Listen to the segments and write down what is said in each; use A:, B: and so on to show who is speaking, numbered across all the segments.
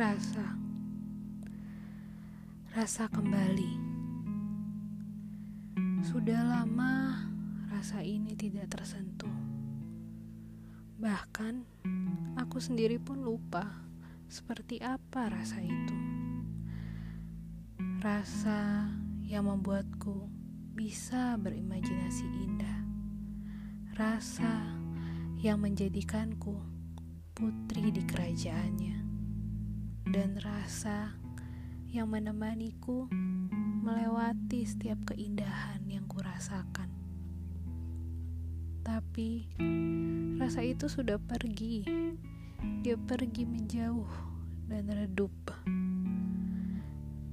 A: Rasa. Rasa kembali. Sudah lama rasa ini tidak tersentuh. Bahkan aku sendiri pun lupa Seperti apa rasa itu. Rasa yang membuatku bisa berimajinasi indah. Rasa yang menjadikanku putri di kerajaannya dan rasa yang menemaniku melewati setiap keindahan yang kurasakan. Tapi rasa itu sudah pergi. Dia pergi menjauh dan redup.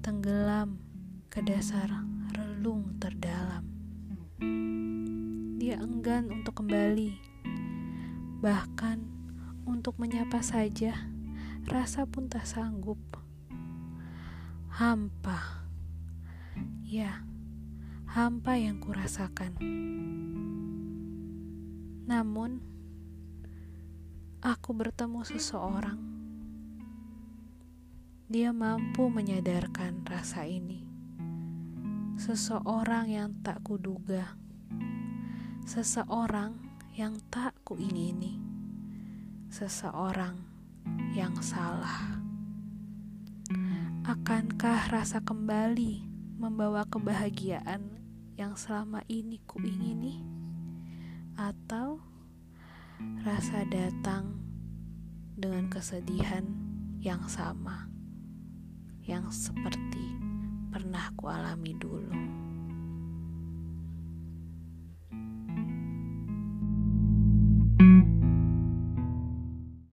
A: Tenggelam ke dasar relung terdalam. Dia enggan untuk kembali. Bahkan untuk menyapa saja rasa pun tak sanggup. Hampa, ya, hampa yang kurasakan. Namun, aku bertemu seseorang. Dia mampu menyadarkan rasa ini. Seseorang yang tak kuduga, seseorang yang tak kuingini, seseorang yang salah. Akankah rasa kembali membawa kebahagiaan yang selama ini kuingini? Atau rasa datang dengan kesedihan yang sama yang seperti pernah kualami dulu?